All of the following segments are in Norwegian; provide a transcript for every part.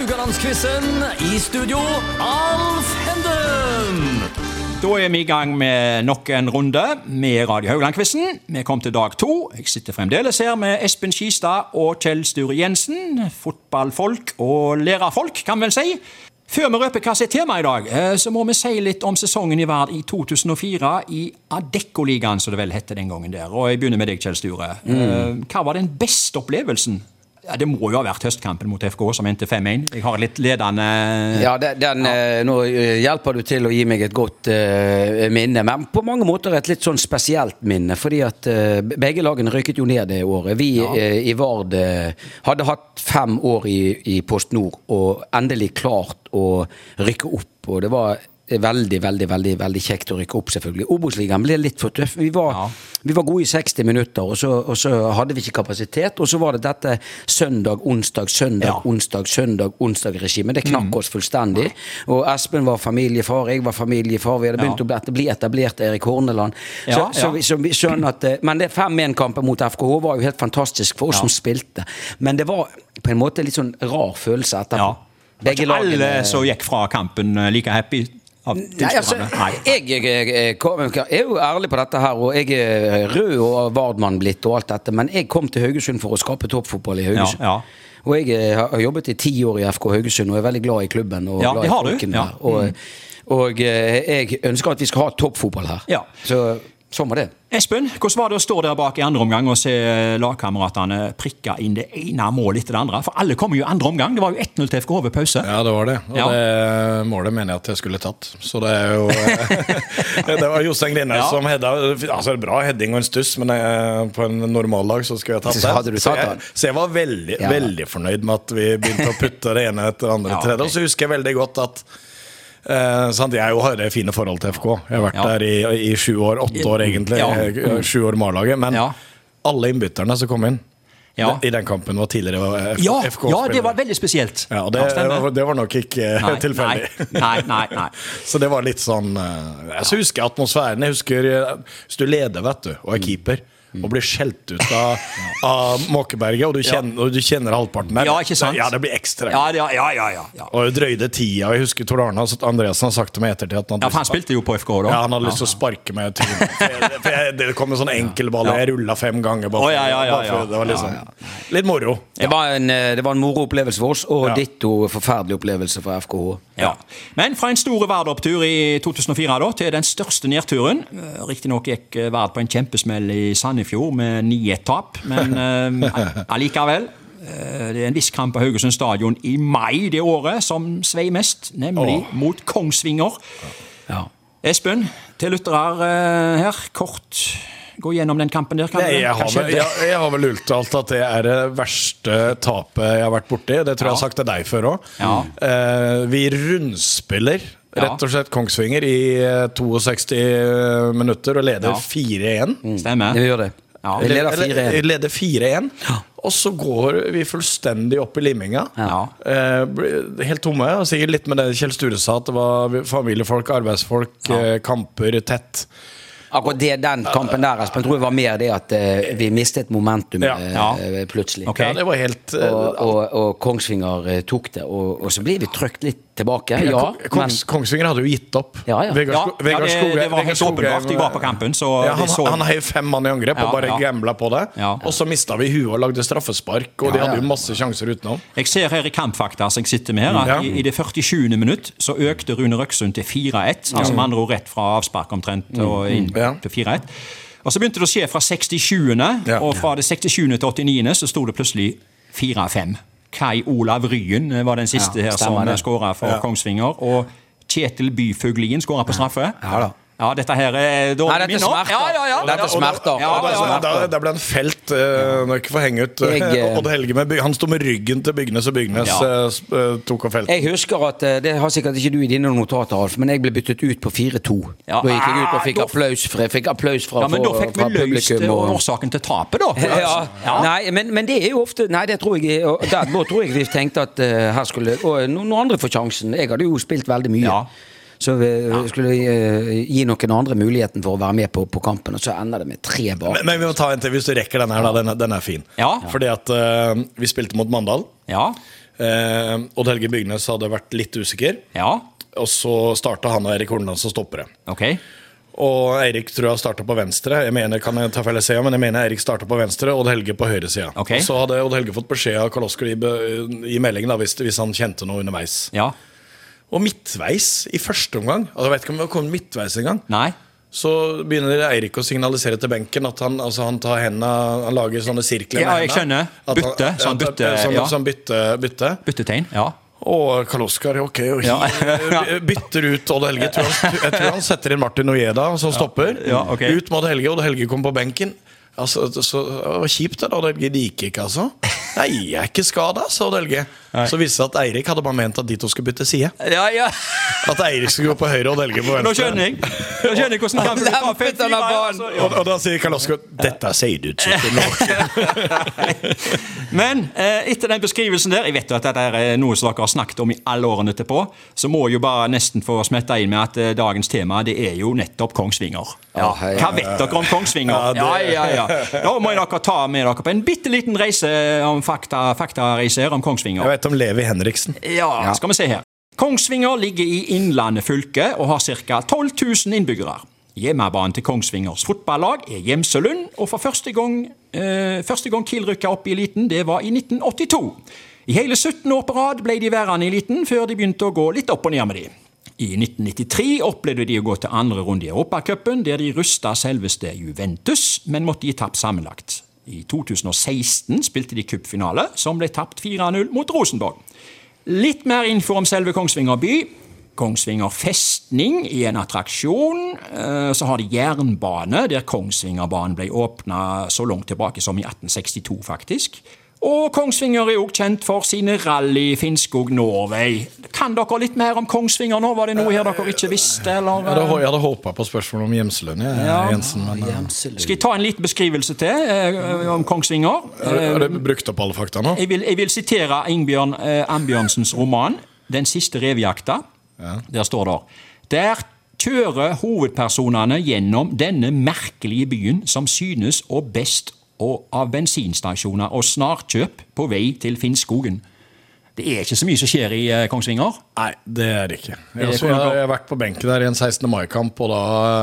Haugalandsquizen. I studio, Alf Henden. Da er vi i gang med nok en runde med Radio Haugland-quizen. Vi kom til dag to. Jeg sitter fremdeles her med Espen Skistad og Kjell Sture Jensen. Fotballfolk og lærerfolk, kan vi vel si. Før vi røper hva som er temaet i dag, eh, så må vi si litt om sesongen i Vard i 2004 i Adeccoligaen, som det vel hette den gangen der. Og jeg begynner med deg, Kjell Sture. Mm. Hva var den beste opplevelsen? Ja, Det må jo ha vært høstkampen mot FK, som endte 5-1. Jeg har litt ledende Ja, den, den, ja. Nå eh, hjelper du til å gi meg et godt uh, minne, men på mange måter et litt sånn spesielt minne. Fordi at uh, begge lagene røyket jo ned det året. Vi eh, i Vard eh, hadde hatt fem år i, i Post Nord og endelig klart å rykke opp. Og det var veldig, veldig veldig, veldig kjekt å rykke opp, selvfølgelig. Obos-ligaen ble litt for tøff. Vi var, Ja. vi var gode i 60 minutter, og så, og så hadde vi ikke kapasitet. Og så var det dette søndag, onsdag, søndag, Ja. onsdag, søndag, onsdag-regimet. Det knakk oss fullstendig. Og Espen var familiefar, jeg var familiefar. Vi hadde begynt Ja. å bli, etablert Erik Horneland. Så, så, vi, så vi skjønner at eh, Men det 5-1-kampen mot FKH var jo helt fantastisk for oss som spilte. Men det var på en måte litt sånn rar følelse etterpå. Var ikke alle som gikk fra kampen eh, like happy? Av altså, tilskuerne? Nei. jeg, jeg, jeg, jeg er jo ærlig på dette her, og jeg er rød og Vardmann blitt og alt dette, men jeg kom til Haugesund for å skape toppfotball i Haugesund. Ja, ja. Og jeg eh, har jobbet i ti år i FK Haugesund og er veldig glad i klubben. Og Ja, glad i folkene Ja. Og, og eh, jeg ønsker at vi skal ha toppfotball her. Ja. Så sånn var det. Espen, hvordan var det å stå der bak i andre omgang og se lagkameratene prikke inn det ene målet etter det andre? For alle kom jo i andre omgang. Det var jo 1-0 til FK ved pause. Ja, det var det. Og Ja. det målet mener jeg at jeg skulle tatt. Så det er jo Det var Jostein Grine Ja. som hedda. Altså, bra heading og en stuss, men jeg, på en normal dag så skulle jeg tatt Så det. hadde du så, tatt jeg, så jeg var veldig, Ja. veldig fornøyd med at vi begynte å putte det ene etter det andre. Ja, tredje. Og så husker jeg veldig godt at eh, sant, Jeg jo har fine forhold til FK. Jeg har vært Ja. der i, i sju år. Åtte år, egentlig. Ja. Eh, Sju år Marlaget. Men alle innbytterne som kom inn Ja. i den kampen, var tidligere FK. Ja, FK ja, det var veldig spesielt. ja, og det, ja, det var nok ikke Nei, tilfeldig. Nei, nei, nei. Så det var litt sånn Jeg Så husker atmosfæren. Jeg husker eh, Hvis du leder, vet du, og er keeper, og blir skjelt ut av, av Måkeberget, og du kjenner, og du kjenner halvparten der Ja, ikke sant? Ja, det blir ekstra. Ja, ja, ja, ja, ja. Og drøyde tida. Jeg husker Tor Arne altså, Andreassen har sagt til meg ettertid at han, Ja, for han spilte jo på FK da. ja, han hadde lyst til å sparke meg Til. For jeg- for jeg- Det kom en sånn enkelball, og jeg rulla fem ganger. Bare, oh, ja, ja, ja, ja. Det var liksom litt moro. Det var en, eh, det var en moro opplevelse for oss, og ditto forferdelig opplevelse for FKH. Ja. Men fra en stor Vard-opptur i 2004 da, til den største nedturen. Eh, Riktignok gikk eh, på en kjempesmell i Sandefjord med 9-1-tap, men eh, allikevel. eh, Det er en viss kamp på Haugesund stadion i mai det året som svei mest, nemlig Åh. mot Kongsvinger. Ja. Espen, til lyttere eh, her, kort gå gjennom den kampen der. Kan Nei, jeg, har vel, jeg, jeg har vel uttalt at det er det verste tapet jeg har vært borti. Det tror jeg jeg har sagt til deg før òg. Ja. vi rundspiller Ja. rett og slett Kongsvinger i eh, 62 minutter og leder Ja. 4-1. Stemmer. Det gjør det. Ja. Vi leder 4-1. Ja. Og så går vi fullstendig opp i liminga. Ja. Eh, helt tomme. Og sikkert litt med det Kjell Sture sa, at det var familiefolk, arbeidsfolk, eh, kamper tett. Akkurat det, den kampen der, Espen, tror jeg var mer det at eh, vi mistet momentum Ja. eh, plutselig. Okay. Ja, det var helt eh, Og, og, og Kongsvinger eh, tok det, og, og så blir vi trykt litt tilbake. Ja, Kongs, Kongsvinger hadde jo gitt opp. Ja, ja. Vegard, Ja, Vegard ja, det, det var helt åpenbart. Jeg var på kampen, så ja, han, så han heiv fem mann i angrep Ja, og bare ja. gambla på det. Ja. Og så mista vi huet og lagde straffespark, og de hadde jo masse sjanser utenom. Jeg ser her i Kampfakta som jeg sitter med her, at Ja. i, i det 47. minutt så økte Rune Røksund til 4-1. Altså med andre ord rett fra avspark omtrent og inn Ja. til 4-1. Og så begynte det å skje fra 67., Ja. og fra det 67. til 89. så sto det plutselig 4-5. Kai Olav Ryen eh, var den siste Ja, her som stemmer skåra for. Kongsvinger. Og Kjetil Byfuglien skåra på straffe. Ja da. Ja, dette her er Nei, dårlig dette minne. ja, ja. Smerter. Ja, ja, ja. da ble han felt. Uh, Når jeg ikke får henge ut Jeg, eh, Odd Helge med, Han sto med ryggen til Bygnes, og Bygnes Ja. eh, tok og felte. Jeg husker at Det har sikkert ikke du i dine notater, Alf, men jeg ble byttet ut på 4-2. Ja. Da gikk jeg ut og fikk Ah, da- applaus fra, fikk applaus fra, Ja, men da fikk vi løst årsaken til tapet, da. Ja, Ja. Nei, men, men det er jo ofte Nei, det tror jeg der, Da tror jeg vi tenkte at uh, her skulle Og noen, noen andre får sjansen. Jeg hadde jo spilt veldig mye. Ja. Så vi skulle vi gi noen andre muligheten for å være med på, på kampen, og så ender det med tre bak. Men, men vi må ta en til hvis du rekker den her. da, Den, den er fin. Ja. Fordi at uh, vi spilte mot Mandal. Ja. Uh, Odd Helge Bygnes hadde vært litt usikker. Ja. Og så starta han og Erik Horneland som stoppere. Ok. Og Eirik tror jeg starta på venstre. Jeg mener, kan jeg ta feil sida, men jeg mener Eirik starta på venstre og Odd Helge på høyre sida. Ok. Og så hadde Odd Helge fått beskjed av Karl Oskar i, i meldingen da, hvis, hvis han kjente noe underveis. Ja. Og midtveis i første omgang, altså jeg vet ikke om vi har kommet midtveis engang, Nei. så begynner Eirik å signalisere til benken at han, altså han tar hendene Han lager sånne sirkler Ja, med hendene. At han- Bytte, sånn bytte, Sånn, ja. sånn bytte, bytte. Byttetegn. Ja. Og Karl Oskar ok, og Ja. bytter ut Odd Helge. Jeg tror, han, jeg tror han setter inn Martin Ojeda som stopper. Ja, okay. Ut med Odd Helge. Odd Helge kommer på benken. Altså, så, det var kjipt, det. Odd Helge det gikk ikke, altså. Nei, jeg er ikke skada, sa Odd Helge. Så viste det seg at Eirik hadde bare ment at de to skulle bytte side. Ja, ja. At Eirik skulle gå på høyre og Delge Helge på venstre. Nå skjønner jeg. Nå skjønner jeg hvordan kampen kan tar lempet av banen. altså. Og, og da sier Karl Oskar Dette sier du ikke nå. Men eh, etter den beskrivelsen der Jeg vet jo at dette er noe som dere har snakket om i alle årene etterpå. Så må jeg jo bare nesten få smette inn med at eh, dagens tema det er jo nettopp Kongsvinger. Ja. Hva vet dere om Kongsvinger? Ja, ja, ja. Da må jeg dere ta med dere på en bitte liten reise om fakta, faktareiser om Kongsvinger. Jeg vet om Levi Henriksen. Ja, skal vi se her. Kongsvinger ligger i Innlandet fylke og har ca. 12 000 innbyggere. Hjemmebanen til Kongsvingers fotballag er Gjemselund, og for første gang, eh, første gang Kiel rykka opp i eliten, det var i 1982. I hele 17 år på rad ble de værende i eliten, før de begynte å gå litt opp og ned med de. I 1993 opplevde de å gå til andre runde i Europacupen, der de rusta selveste Juventus, men måtte gi tapt sammenlagt. I 2016 spilte de cupfinale, som ble tapt 4-0 mot Rosenborg. Litt mer info om selve Kongsvinger by. Kongsvinger festning i en attraksjon. Eh, Så har de jernbane, der Kongsvingerbanen ble åpna så langt tilbake som i 1862, faktisk. Og Kongsvinger er òg kjent for sine rally Finnskog Norway. Kan dere litt mer om Kongsvinger nå? Var det noe her dere ikke visste, eller? Jeg hadde, jeg hadde håpa på spørsmål om Gjemselund, Ja. Jensen. Men eh, Skal jeg ta en liten beskrivelse til eh, om Kongsvinger? har du- du brukt opp alle fakta nå? Jeg vil, jeg vil sitere Ingbjørn eh, Ambjørnsens roman 'Den siste revejakta'. Der står det Der kjører hovedpersonene gjennom denne merkelige byen som synes å best og av bensinstasjoner og snarkjøp på vei til Finnskogen. Det er ikke så mye som skjer i eh, Kongsvinger. Nei, det er det ikke. Jeg, også, jeg, har- jeg har vært på benken der i en 16. mai-kamp, og da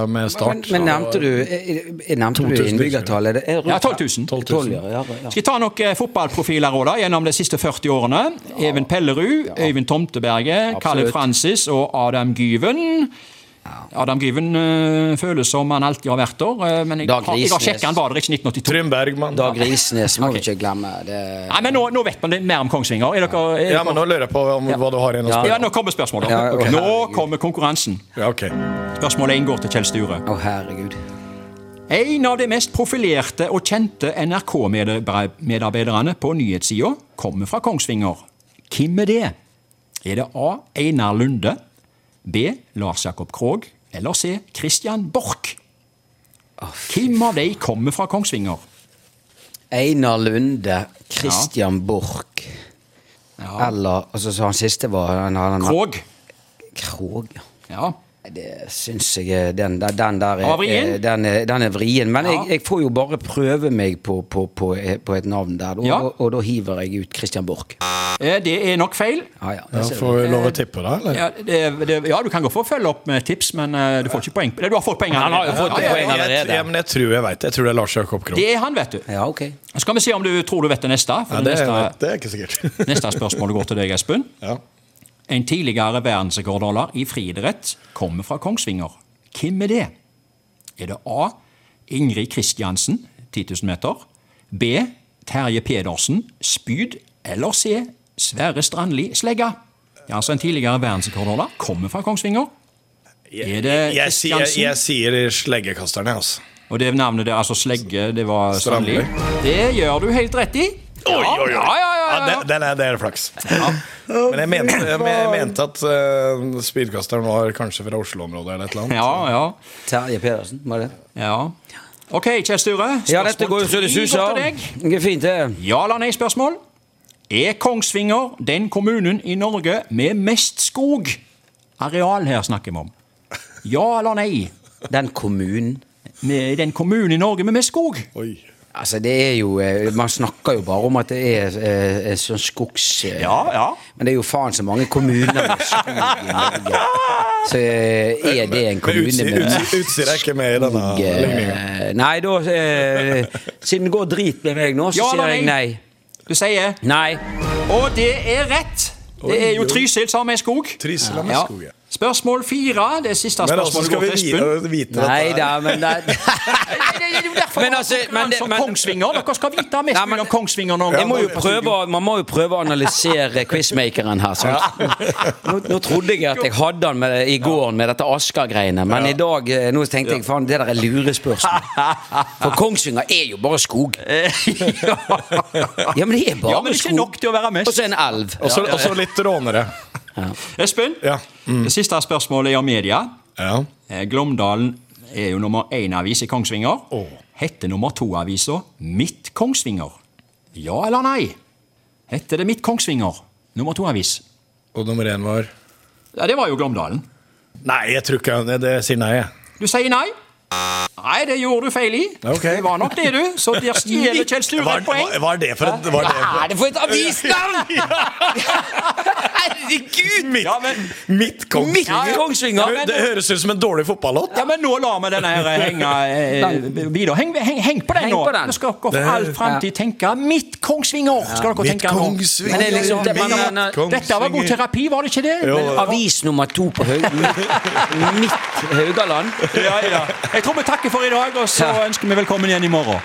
eh, med start. men nevnte du, eh, nevnte du innbyggertallet? Er Ja, 12 000. 12 000. ja, ja, ja. Skal jeg ta noen fotballprofiler også, da, gjennom de siste 40 årene? Even Pellerud, Øyvind Tomteberget, Kalle Francis og Adam Gyven. Adam Given eh, føles som han alltid har vært der, eh, men jeg Dag har, jeg har sjekka han var der ikke i 1982. Trym Bergman. Dag Risnes må vi ikke glemme. Det, Nei, men nå, nå vet man det mer om Kongsvinger. Er dere, er Ja, men nå lurer jeg på om, hva du har igjen å ja, nå kommer spørsmålet. Ja, okay. Nå kommer konkurransen. Ja, ok. Spørsmålet inngår til Kjell Sture. Å, herregud. En av de mest profilerte og kjente NRK-medarbeiderne på nyhetssida kommer fra Kongsvinger. Hvem er det? Er det A. Einar Lunde, B. Lars Jakob Krogh eller C. Christian Borch? Hvem av de kommer fra Kongsvinger? Einar Lunde, Christian Borch Ja. Eller altså, så Han siste var han, han, Krogh. Krog. ja. Ja. Det syns jeg den, den, den der er, vrien? er- den, er, den er vrien. Men Ja. jeg, jeg får jo bare prøve meg på, på, på, på et navn der, og, Ja. og, og da hiver jeg ut Christian Borch. Eh, Det er nok feil. Ah, ja, Ja, får vi lov å tippe, da? Eller? Ja, det, det, ja, du kan gå for å følge opp med tips, men eh, du får ikke poeng. Du har fått poeng. Allerede. Ja, men jeg tror jeg veit det. Jeg tror det er Lars Jakob Krohn. Det er han, vet du. ja, ok. Så skal vi se om du tror du vet det neste. For Ja, det, neste, er- det er ikke sikkert. neste spørsmål går til deg, Espen. ja. En tidligere verdensrekordholder i friidrett kommer fra Kongsvinger. Hvem er det? Er det A. Ingrid Kristiansen, 10 000 meter. B. Terje Pedersen, spyd. Eller C. Sverre Strandli, slegga. Altså En tidligere verdensrekordholder kommer fra Kongsvinger. Er det Jeg, jeg, jeg, jeg sier sleggekasterne, altså. Og det navnet der, altså slegge, det var. Strandli. Det gjør du helt rett i. Ja, Oi, oi, oi. ja, ja, ja, ja. det, er, det er flaks. Men jeg mente, jeg, jeg mente at uh, spydkasteren var kanskje fra Oslo-området eller et eller annet. Ja, ja. Terje Pedersen, var det? ja. Ok, Kjell Sture. Ja, dette går jo så det tre suser. går til deg. Det er fint, det. Ja eller nei-spørsmål. Er Kongsvinger den kommunen i Norge med mest skog? areal her snakker vi om? Ja eller nei? Den kommunen Med den kommunen i Norge med mest skog? Oi. Altså, det er jo eh, Man snakker jo bare om at det er eh, sånn skogs... eh, Ja, ja. Men det er jo faen så mange kommuner med skog i Norge. Så er det en kommune med Utsira- Utsira er ikke med i denne ligningen. eh, Nei, da Siden det går drit med meg nå, så Ja sier jeg nei? Du sier Nei. Og det er rett! Det er jo. Trysil som har med skog. Trysil har med skog, ja. Spørsmål fire. Det er siste Men altså, spørsmålet skal vi vite, vite Nei da, men det, Det er jo derfor Men altså, men det- men- Kongsvinger. Dere skal vite mest Nei, men- mulig om Kongsvinger noen jeg må jo prøve, Man må jo prøve å analysere quizmakeren her. Nå, nå trodde jeg at jeg hadde han med, i går med dette Asker-greiene, men i dag eh, nå tenkte jeg faen, det der er lurespørsmål. For Kongsvinger er jo bare skog. Ja, men det er bare Ja, men ikke skog. nok til å være mest. Og så en elv. Og så litt rånere. Espen, Ja. Mm. det siste spørsmålet er om media. ja. Eh, Glåmdalen er jo nummer én-avis i Kongsvinger. Oh. Heter nummer to-avisa Mitt Kongsvinger? Ja eller nei? Heter det Mitt Kongsvinger? Nummer to-avis. Og nummer én var Ja, det var jo Glåmdalen. Nei, jeg tror ikke det, det sier nei. jeg. Du sier nei? Nei, det gjorde du feil i. Okay. Det var nok det, du. Så der stjeler Kjell Sture et poeng. hva- er det for et var det Hva er det for et avisnavn?! Herregud! Mitt, Ja, men- mitt Kongsvinger. Ja. Det, høres ut som en dårlig fotballåt. Ja, men nå lar vi denne her henge eh, videre. Heng, heng, heng på den Heng nå. på den. Nå skal dere for all framtid tenke Mitt Kongsvinger! Skal dere tenke nå. Men det liksom- det- man, man, Dette var god terapi, var det ikke det? Jo. Men- Avis nummer to på Haug... Mitt midt Haugaland. Ja, ja. Jeg tror vi takker for i dag, og så ønsker vi velkommen igjen i morgen.